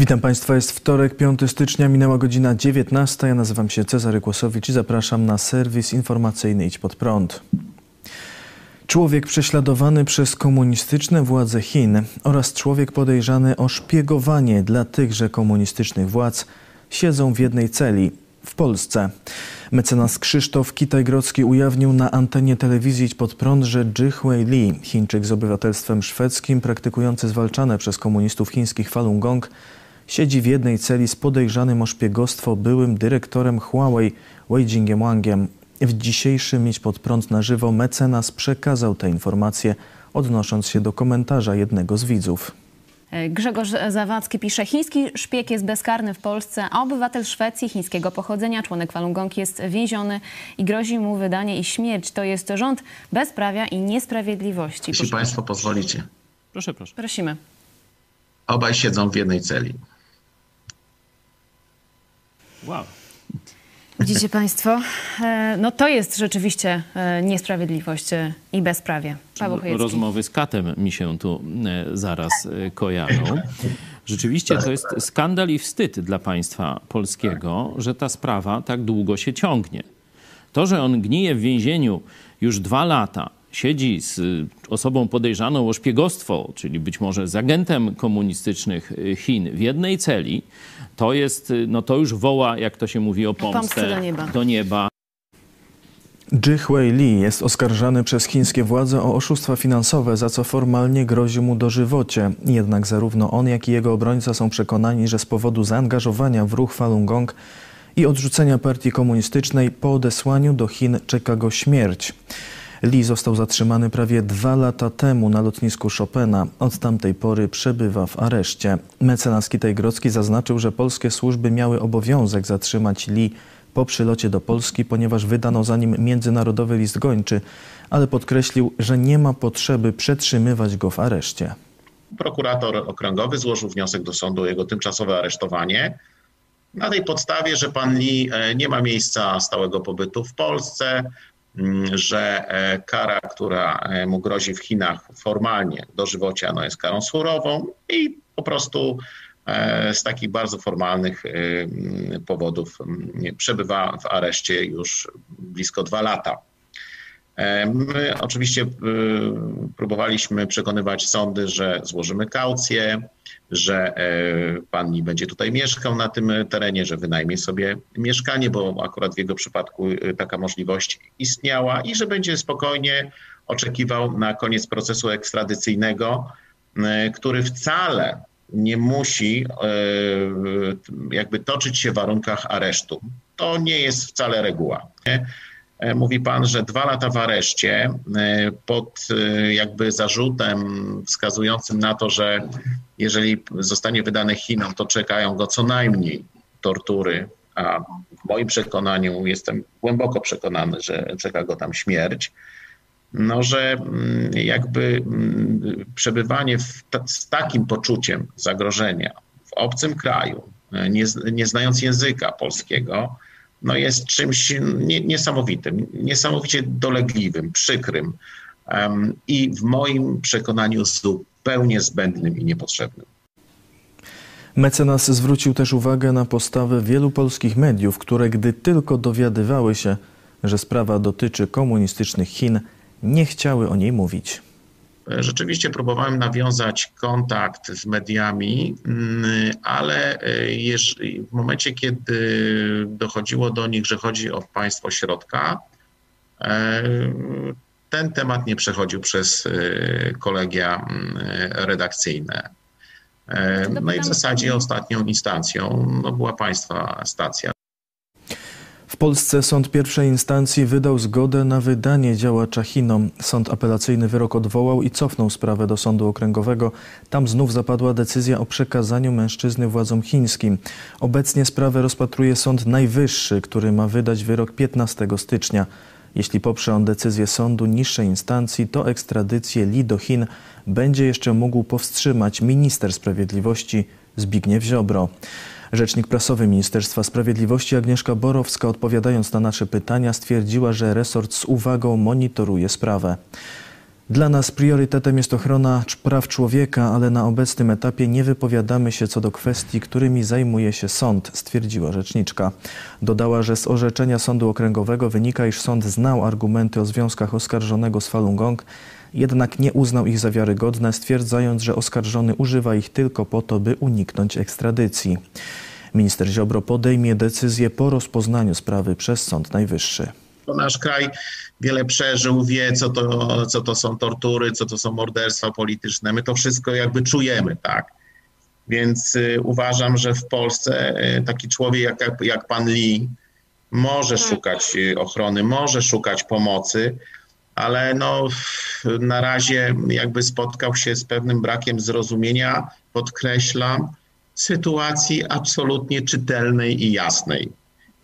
Witam Państwa, jest wtorek, 5 stycznia, minęła godzina 19. Ja nazywam się Cezary Kłosowicz i zapraszam na serwis informacyjny Idź Pod Prąd. Człowiek prześladowany przez komunistyczne władze Chin oraz człowiek podejrzany o szpiegowanie dla tychże komunistycznych władz siedzą w jednej celi w Polsce. Mecenas Krzysztof Kitaj-Grodzki ujawnił na antenie telewizji Pod Prąd, że Zhi Li, Chińczyk z obywatelstwem szwedzkim, praktykujący zwalczane przez komunistów chińskich Falun Gong, siedzi w jednej celi z podejrzanym o szpiegostwo byłym dyrektorem Huawei Wei Jingwangiem. W dzisiejszym Mieć pod prąd na żywo mecenas przekazał te informacje, odnosząc się do komentarza jednego z widzów. Grzegorz Zawadzki pisze, chiński szpieg jest bezkarny w Polsce, a obywatel Szwecji chińskiego pochodzenia, członek Falun Gong jest więziony i grozi mu wydanie i śmierć. To jest rząd bezprawia i niesprawiedliwości. Jeśli Państwo pozwolicie. Proszę, proszę. Prosimy. Obaj siedzą w jednej celi. Wow. Widzicie Państwo? E, No to jest rzeczywiście e, niesprawiedliwość e, i bezprawie. Paweł Chojecki. Rozmowy z katem mi się tu zaraz kojarzą. Rzeczywiście to jest skandal i wstyd dla państwa polskiego, że ta sprawa tak długo się ciągnie. To, że on gnije w więzieniu już dwa lata, siedzi z y, osobą podejrzaną o szpiegostwo, czyli być może z agentem komunistycznych y, Chin w jednej celi, to jest, y, no to już woła, jak to się mówi, o pomstę Pomstę do nieba. Do nieba. Zhi jest oskarżany przez chińskie władze o oszustwa finansowe, za co formalnie grozi mu dożywocie. Jednak zarówno on, jak i jego obrońca są przekonani, że z powodu zaangażowania w ruch Falun Gong i odrzucenia partii komunistycznej po odesłaniu do Chin czeka go śmierć. Li został zatrzymany prawie dwa lata temu na lotnisku Chopina. Od tamtej pory przebywa w areszcie. Mecenas Kitaj-Grodzki zaznaczył, że polskie służby miały obowiązek zatrzymać Li po przylocie do Polski, ponieważ wydano za nim międzynarodowy list gończy, ale podkreślił, że nie ma potrzeby przetrzymywać go w areszcie. Prokurator okręgowy złożył wniosek do sądu o jego tymczasowe aresztowanie. Na tej podstawie, że pan Li e, nie ma miejsca stałego pobytu w Polsce, że e, kara, która e, mu grozi w Chinach formalnie dożywocia, no jest karą surową i po prostu e, z takich bardzo formalnych mm, powodów mm, przebywa w areszcie już blisko dwa lata. E, My oczywiście y, próbowaliśmy przekonywać sądy, że złożymy kaucję, że e, pan nie będzie tutaj mieszkał na tym terenie, że wynajmie sobie mieszkanie, bo akurat w jego przypadku taka możliwość istniała i że będzie spokojnie oczekiwał na koniec procesu ekstradycyjnego, który wcale nie musi e, jakby toczyć się w warunkach aresztu. To nie jest wcale reguła. nie? E, Mówi pan, że dwa lata w areszcie e, pod e, jakby zarzutem wskazującym na to, że jeżeli zostanie wydany Chinom, to czekają go co najmniej tortury, a w moim przekonaniu jestem głęboko przekonany, że czeka go tam śmierć. No, że mm, jakby mm, przebywanie ta, z takim poczuciem zagrożenia w obcym kraju, nie, nie znając języka polskiego, no jest czymś nie, niesamowitym, niesamowicie dolegliwym, przykrym i w moim przekonaniu zupełnie zbędnym i niepotrzebnym. Mecenas zwrócił też uwagę na postawę wielu polskich mediów, które gdy tylko dowiadywały się, że sprawa dotyczy komunistycznych Chin, nie chciały o niej mówić. Rzeczywiście próbowałem nawiązać kontakt z mediami, mm, ale e, w momencie, kiedy dochodziło do nich, że chodzi o państwo środka, e, ten temat nie przechodził przez e, kolegia mm, redakcyjne. No i w zasadzie ostatnią instancją no, była państwa stacja. Polsce sąd pierwszej instancji wydał zgodę na wydanie działacza Chinom. Sąd apelacyjny wyrok odwołał i cofnął sprawę do sądu okręgowego. Tam znów zapadła decyzja o przekazaniu mężczyzny władzom chińskim. Obecnie sprawę rozpatruje Sąd Najwyższy, który ma wydać wyrok 15 stycznia. Jeśli poprze on decyzję sądu niższej instancji, to ekstradycję Li do Chin będzie jeszcze mógł powstrzymać minister sprawiedliwości Zbigniew Ziobro. Rzecznik prasowy Ministerstwa Sprawiedliwości Agnieszka Borowska odpowiadając na nasze pytania stwierdziła, że resort z uwagą monitoruje sprawę. Dla nas priorytetem jest ochrona praw człowieka, ale na obecnym etapie nie wypowiadamy się co do kwestii, którymi zajmuje się sąd, stwierdziła rzeczniczka. Dodała, że z orzeczenia Sądu Okręgowego wynika, iż sąd znał argumenty o związkach oskarżonego z Falun Gong, jednak nie uznał ich za wiarygodne, stwierdzając, że oskarżony używa ich tylko po to, by uniknąć ekstradycji. Minister Ziobro podejmie decyzję po rozpoznaniu sprawy przez Sąd Najwyższy. Nasz kraj wiele przeżył, wie, co to, co to są tortury, co to są morderstwa polityczne. My to wszystko jakby czujemy, tak. Więc y, uważam, że w Polsce y, taki człowiek jak, jak, jak pan Lee może szukać y, ochrony, może szukać pomocy, ale no, na razie jakby spotkał się z pewnym brakiem zrozumienia, podkreślam, sytuacji absolutnie czytelnej i jasnej,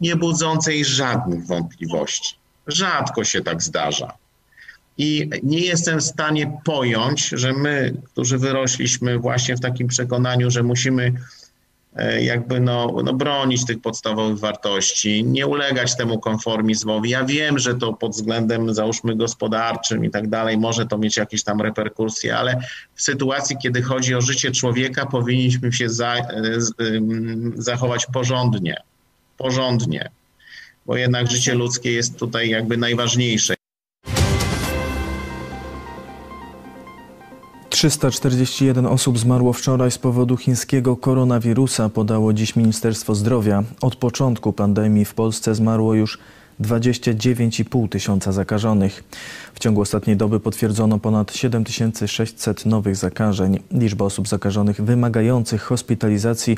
nie budzącej żadnych wątpliwości. Rzadko się tak zdarza. I nie jestem w stanie pojąć, że my, którzy wyrośliśmy właśnie w takim przekonaniu, że musimy jakby no, no bronić tych podstawowych wartości, nie ulegać temu konformizmowi. Ja wiem, że to pod względem załóżmy gospodarczym i tak dalej może to mieć jakieś tam reperkusje, ale w sytuacji, kiedy chodzi o życie człowieka, powinniśmy się za, e, zachować porządnie. Porządnie bo jednak życie ludzkie jest tutaj jakby najważniejsze. 341 osób zmarło wczoraj z powodu chińskiego koronawirusa, podało dziś Ministerstwo Zdrowia. Od początku pandemii w Polsce zmarło już 29,5 tysiąca zakażonych. W ciągu ostatniej doby potwierdzono ponad 7600 nowych zakażeń. Liczba osób zakażonych wymagających hospitalizacji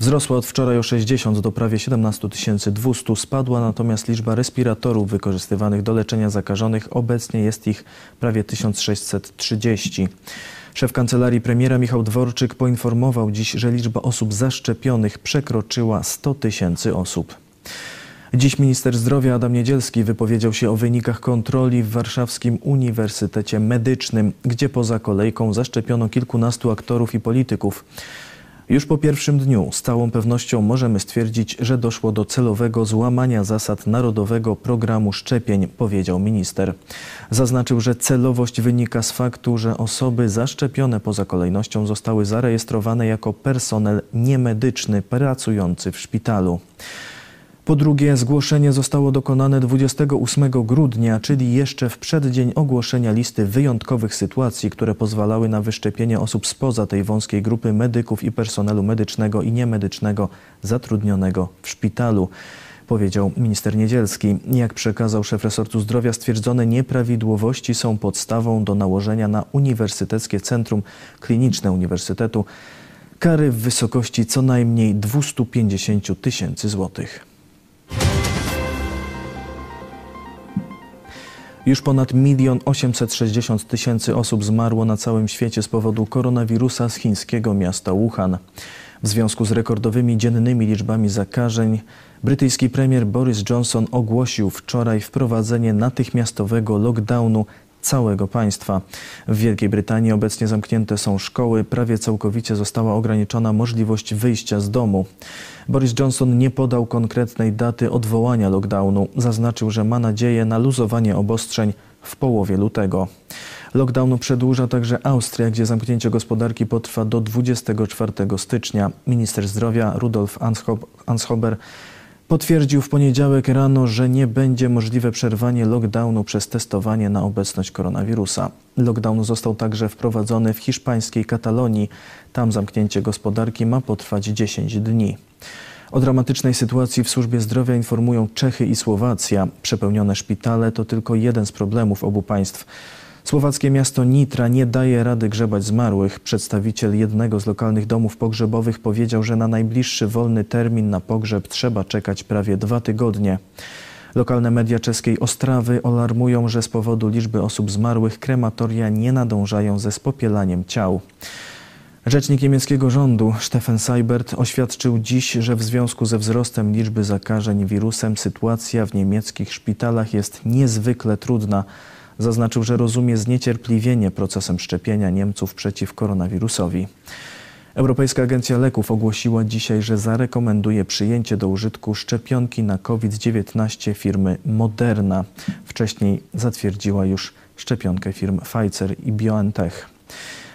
Wzrosła od wczoraj o 60 do prawie 17 200. Spadła natomiast liczba respiratorów wykorzystywanych do leczenia zakażonych. Obecnie jest ich prawie 1630. Szef kancelarii premiera Michał Dworczyk poinformował dziś, że liczba osób zaszczepionych przekroczyła 100 tysięcy osób. Dziś minister zdrowia Adam Niedzielski wypowiedział się o wynikach kontroli w Warszawskim Uniwersytecie Medycznym, gdzie poza kolejką zaszczepiono kilkunastu aktorów i polityków. Już po pierwszym dniu z całą pewnością możemy stwierdzić, że doszło do celowego złamania zasad Narodowego Programu Szczepień, powiedział minister. Zaznaczył, że celowość wynika z faktu, że osoby zaszczepione poza kolejnością zostały zarejestrowane jako personel niemedyczny pracujący w szpitalu. Po drugie, zgłoszenie zostało dokonane 28 grudnia, czyli jeszcze w przeddzień ogłoszenia listy wyjątkowych sytuacji, które pozwalały na wyszczepienie osób spoza tej wąskiej grupy medyków i personelu medycznego i niemedycznego zatrudnionego w szpitalu powiedział minister Niedzielski. Jak przekazał szef resortu zdrowia, stwierdzone nieprawidłowości są podstawą do nałożenia na Uniwersyteckie Centrum Kliniczne Uniwersytetu kary w wysokości co najmniej 250 tysięcy złotych. Już ponad milion 860 tysięcy osób zmarło na całym świecie z powodu koronawirusa z chińskiego miasta Wuhan. W związku z rekordowymi dziennymi liczbami zakażeń, brytyjski premier Boris Johnson ogłosił wczoraj wprowadzenie natychmiastowego lockdownu całego państwa. W Wielkiej Brytanii obecnie zamknięte są szkoły, prawie całkowicie została ograniczona możliwość wyjścia z domu. Boris Johnson nie podał konkretnej daty odwołania lockdownu. Zaznaczył, że ma nadzieję na luzowanie obostrzeń w połowie lutego. Lockdownu przedłuża także Austria, gdzie zamknięcie gospodarki potrwa do 24 stycznia. Minister zdrowia Rudolf Anschober Potwierdził w poniedziałek rano, że nie będzie możliwe przerwanie lockdownu przez testowanie na obecność koronawirusa. Lockdown został także wprowadzony w hiszpańskiej Katalonii. Tam zamknięcie gospodarki ma potrwać 10 dni. O dramatycznej sytuacji w służbie zdrowia informują Czechy i Słowacja. Przepełnione szpitale to tylko jeden z problemów obu państw. Słowackie miasto Nitra nie daje rady grzebać zmarłych. Przedstawiciel jednego z lokalnych domów pogrzebowych powiedział, że na najbliższy wolny termin na pogrzeb trzeba czekać prawie dwa tygodnie. Lokalne media czeskiej Ostrawy alarmują, że z powodu liczby osób zmarłych krematoria nie nadążają ze spopielaniem ciał. Rzecznik niemieckiego rządu Stefan Seibert oświadczył dziś, że w związku ze wzrostem liczby zakażeń wirusem sytuacja w niemieckich szpitalach jest niezwykle trudna. Zaznaczył, że rozumie zniecierpliwienie procesem szczepienia Niemców przeciw koronawirusowi. Europejska Agencja Leków ogłosiła dzisiaj, że zarekomenduje przyjęcie do użytku szczepionki na COVID-19 firmy Moderna. Wcześniej zatwierdziła już szczepionkę firm Pfizer i BioNTech.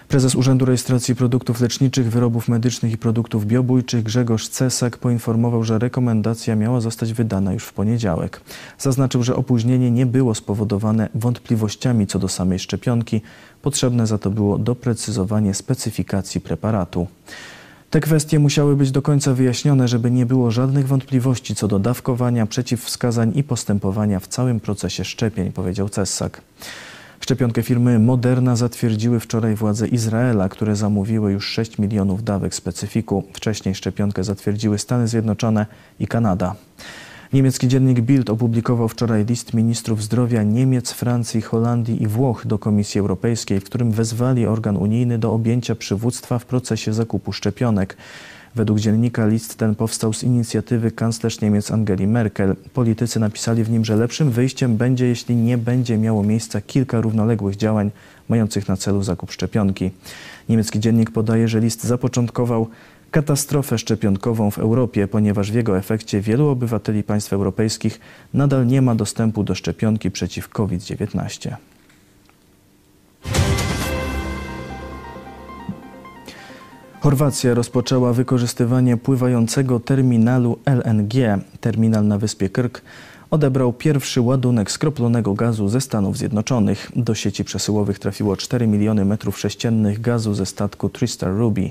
Prezes Urzędu Rejestracji Produktów Leczniczych, Wyrobów Medycznych i Produktów Biobójczych Grzegorz Cesak poinformował, że rekomendacja miała zostać wydana już w poniedziałek. Zaznaczył, że opóźnienie nie było spowodowane wątpliwościami co do samej szczepionki. Potrzebne za to było doprecyzowanie specyfikacji preparatu. Te kwestie musiały być do końca wyjaśnione, żeby nie było żadnych wątpliwości co do dawkowania, przeciwwskazań i postępowania w całym procesie szczepień, powiedział Cessak. Szczepionkę firmy Moderna zatwierdziły wczoraj władze Izraela, które zamówiły już 6 milionów dawek specyfiku. Wcześniej szczepionkę zatwierdziły Stany Zjednoczone i Kanada. Niemiecki dziennik Bild opublikował wczoraj list ministrów zdrowia Niemiec, Francji, Holandii i Włoch do Komisji Europejskiej, w którym wezwali organ unijny do objęcia przywództwa w procesie zakupu szczepionek. Według dziennika list ten powstał z inicjatywy kanclerz Niemiec Angeli Merkel. Politycy napisali w nim, że lepszym wyjściem będzie, jeśli nie będzie miało miejsca kilka równoległych działań mających na celu zakup szczepionki. Niemiecki dziennik podaje, że list zapoczątkował katastrofę szczepionkową w Europie, ponieważ w jego efekcie wielu obywateli państw europejskich nadal nie ma dostępu do szczepionki przeciw COVID-19. Chorwacja rozpoczęła wykorzystywanie pływającego terminalu LNG. Terminal na wyspie Krk odebrał pierwszy ładunek skroplonego gazu ze Stanów Zjednoczonych. Do sieci przesyłowych trafiło 4 miliony metrów sześciennych gazu ze statku Tristar Ruby.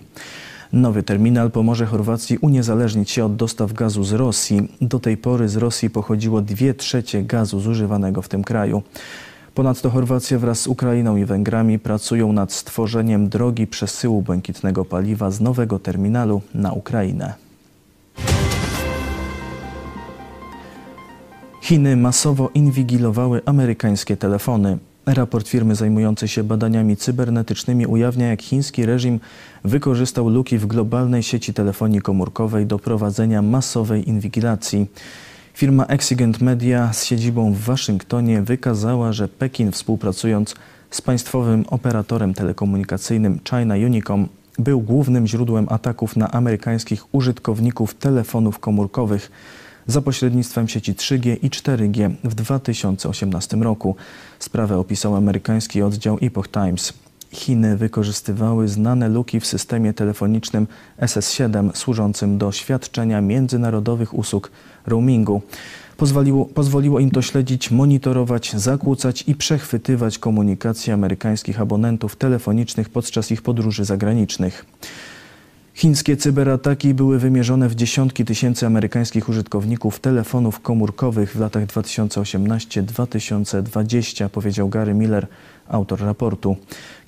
Nowy terminal pomoże Chorwacji uniezależnić się od dostaw gazu z Rosji. Do tej pory z Rosji pochodziło 2 trzecie gazu zużywanego w tym kraju. Ponadto Chorwacja wraz z Ukrainą i Węgrami pracują nad stworzeniem drogi przesyłu błękitnego paliwa z nowego terminalu na Ukrainę. Chiny masowo inwigilowały amerykańskie telefony. Raport firmy zajmującej się badaniami cybernetycznymi ujawnia, jak chiński reżim wykorzystał luki w globalnej sieci telefonii komórkowej do prowadzenia masowej inwigilacji. Firma Exigent Media z siedzibą w Waszyngtonie wykazała, że Pekin współpracując z państwowym operatorem telekomunikacyjnym China Unicom był głównym źródłem ataków na amerykańskich użytkowników telefonów komórkowych za pośrednictwem sieci 3G i 4G w 2018 roku. Sprawę opisał amerykański oddział Epoch Times. Chiny wykorzystywały znane luki w systemie telefonicznym SS7 służącym do świadczenia międzynarodowych usług roamingu. Pozwoliło, pozwoliło im to śledzić, monitorować, zakłócać i przechwytywać komunikację amerykańskich abonentów telefonicznych podczas ich podróży zagranicznych. Chińskie cyberataki były wymierzone w dziesiątki tysięcy amerykańskich użytkowników telefonów komórkowych w latach 2018-2020, powiedział Gary Miller, autor raportu.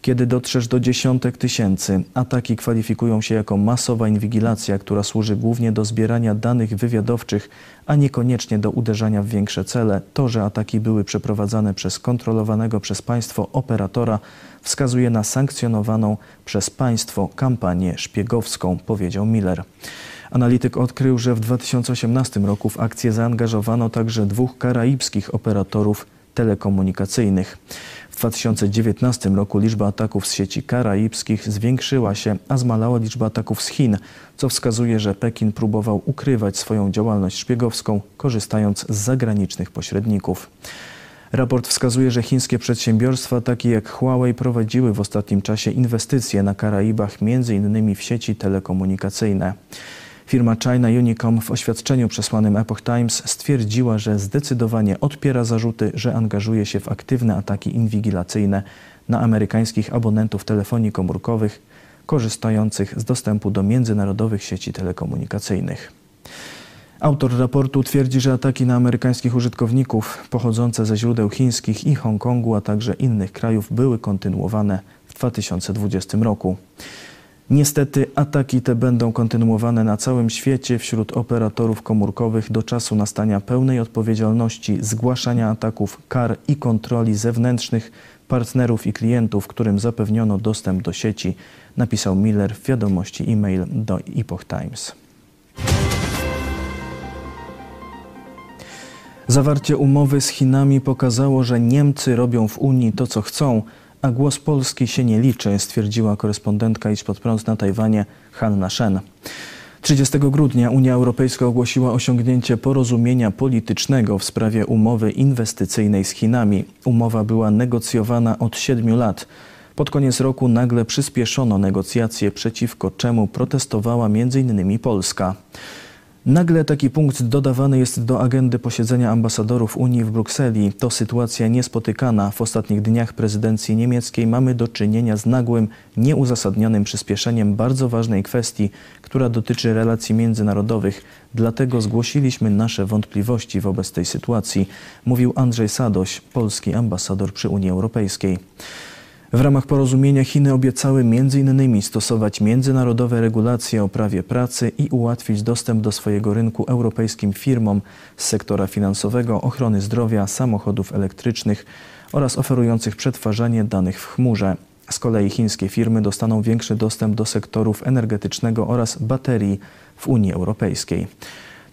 Kiedy dotrzesz do dziesiątek tysięcy, ataki kwalifikują się jako masowa inwigilacja, która służy głównie do zbierania danych wywiadowczych, a niekoniecznie do uderzania w większe cele. To, że ataki były przeprowadzane przez kontrolowanego przez państwo operatora, wskazuje na sankcjonowaną przez państwo kampanię szpiegowską, powiedział Miller. Analityk odkrył, że w 2018 roku w akcję zaangażowano także dwóch karaibskich operatorów telekomunikacyjnych. W 2019 roku liczba ataków z sieci karaibskich zwiększyła się, a zmalała liczba ataków z Chin, co wskazuje, że Pekin próbował ukrywać swoją działalność szpiegowską, korzystając z zagranicznych pośredników. Raport wskazuje, że chińskie przedsiębiorstwa takie jak Huawei prowadziły w ostatnim czasie inwestycje na Karaibach, innymi w sieci telekomunikacyjne. Firma China Unicom w oświadczeniu przesłanym Epoch Times stwierdziła, że zdecydowanie odpiera zarzuty, że angażuje się w aktywne ataki inwigilacyjne na amerykańskich abonentów telefonii komórkowych korzystających z dostępu do międzynarodowych sieci telekomunikacyjnych. Autor raportu twierdzi, że ataki na amerykańskich użytkowników pochodzące ze źródeł chińskich i Hongkongu, a także innych krajów były kontynuowane w 2020 roku. Niestety ataki te będą kontynuowane na całym świecie wśród operatorów komórkowych do czasu nastania pełnej odpowiedzialności, zgłaszania ataków, kar i kontroli zewnętrznych partnerów i klientów, którym zapewniono dostęp do sieci, napisał Miller w wiadomości e-mail do Epoch Times. Zawarcie umowy z Chinami pokazało, że Niemcy robią w Unii to, co chcą, a głos Polski się nie liczy, stwierdziła korespondentka Idź Pod Prąd na Tajwanie Hanna Shen. 30 grudnia Unia Europejska ogłosiła osiągnięcie porozumienia politycznego w sprawie umowy inwestycyjnej z Chinami. Umowa była negocjowana od siedmiu lat. Pod koniec roku nagle przyspieszono negocjacje, przeciwko czemu protestowała m.in. Polska. Nagle taki punkt dodawany jest do agendy posiedzenia ambasadorów Unii w Brukseli. To sytuacja niespotykana. W ostatnich dniach prezydencji niemieckiej mamy do czynienia z nagłym, nieuzasadnionym przyspieszeniem bardzo ważnej kwestii, która dotyczy relacji międzynarodowych. Dlatego zgłosiliśmy nasze wątpliwości wobec tej sytuacji, mówił Andrzej Sadoś, polski ambasador przy Unii Europejskiej. W ramach porozumienia Chiny obiecały m.in. stosować międzynarodowe regulacje o prawie pracy i ułatwić dostęp do swojego rynku europejskim firmom z sektora finansowego, ochrony zdrowia, samochodów elektrycznych oraz oferujących przetwarzanie danych w chmurze. Z kolei chińskie firmy dostaną większy dostęp do sektorów energetycznego oraz baterii w Unii Europejskiej.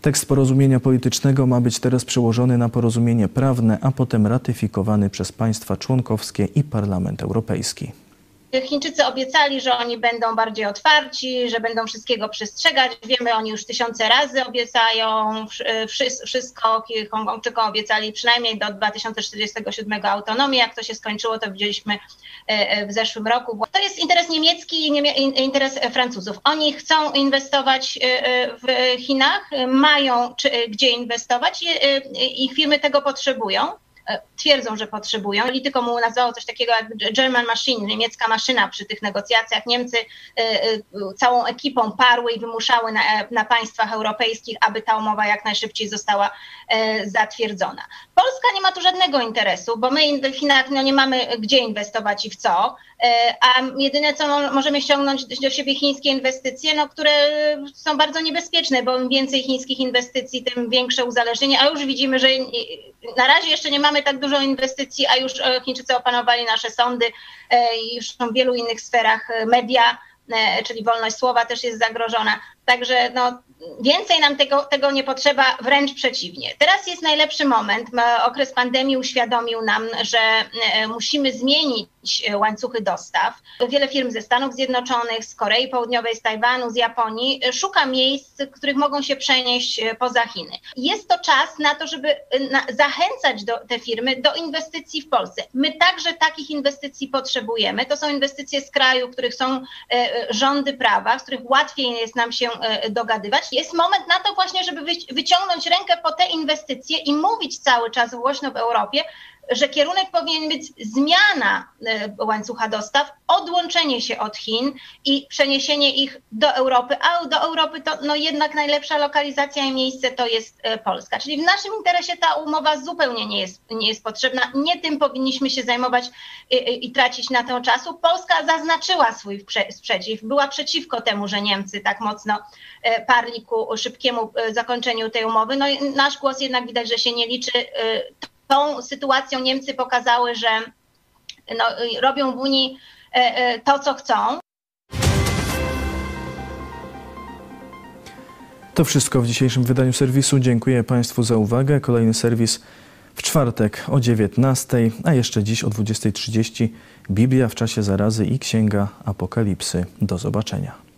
Tekst porozumienia politycznego ma być teraz przełożony na porozumienie prawne, a potem ratyfikowany przez państwa członkowskie i Parlament Europejski. Chińczycy obiecali, że oni będą bardziej otwarci, że będą wszystkiego przestrzegać. Wiemy, oni już tysiące razy obiecają wszystko. Hongkongczykom obiecali przynajmniej do 2047 autonomię. Jak to się skończyło, to widzieliśmy e, e, w zeszłym roku. To jest interes niemiecki i interes Francuzów. Oni chcą inwestować e, w Chinach, mają gdzie inwestować i firmy tego potrzebują. E, twierdzą, że potrzebują. Polityko mu nazwało coś takiego jak German Machine, niemiecka maszyna przy tych negocjacjach. Niemcy e, e, całą ekipą parły i wymuszały na, na państwach europejskich, aby ta umowa jak najszybciej została zatwierdzona. Polska nie ma tu żadnego interesu, bo my w Chinach no, nie mamy gdzie inwestować i w co, a jedyne co możemy ściągnąć do siebie chińskie inwestycje, no, które są bardzo niebezpieczne, bo im więcej chińskich inwestycji, tym większe uzależnienie, a już widzimy, że na razie jeszcze nie mamy tak dużo inwestycji, a już e, Chińczycy opanowali nasze sądy e, już są w wielu innych sferach e, media, czyli wolność słowa też jest zagrożona. Także no, więcej nam tego, tego nie potrzeba, wręcz przeciwnie. Teraz jest najlepszy moment. Okres pandemii uświadomił nam, że e, musimy zmienić łańcuchy dostaw. Wiele firm ze Stanów Zjednoczonych, z Korei Południowej, z Tajwanu, z Japonii e, szuka miejsc, których mogą się przenieść e, poza Chiny. Jest to czas na to, żeby zachęcać do, te firmy do inwestycji w Polsce. My także takich inwestycji potrzebujemy. To są inwestycje z kraju, w których są rządy prawa, z których łatwiej jest nam się dogadywać. Jest moment na to właśnie, żeby wyciągnąć rękę po te inwestycje i mówić cały czas głośno w Europie, że kierunek powinien być zmiana e, łańcucha dostaw, odłączenie się od Chin i przeniesienie ich do Europy, a do Europy to no jednak najlepsza lokalizacja i miejsce to jest e, Polska. Czyli w naszym interesie ta umowa zupełnie nie jest, nie jest potrzebna. Nie tym powinniśmy się zajmować i, e, i tracić na to czasu. Polska zaznaczyła swój sprzeciw, była przeciwko temu, że Niemcy tak mocno parli ku szybkiemu zakończeniu tej umowy. No nasz głos jednak widać, że się nie liczy tą sytuacją Niemcy pokazały, że no, robią w Unii e, e, to, co chcą. To wszystko w dzisiejszym wydaniu serwisu. Dziękuję Państwu za uwagę. Kolejny serwis w czwartek o 19, a jeszcze dziś o 20.30 Biblia w czasie zarazy i Księga Apokalipsy. Do zobaczenia.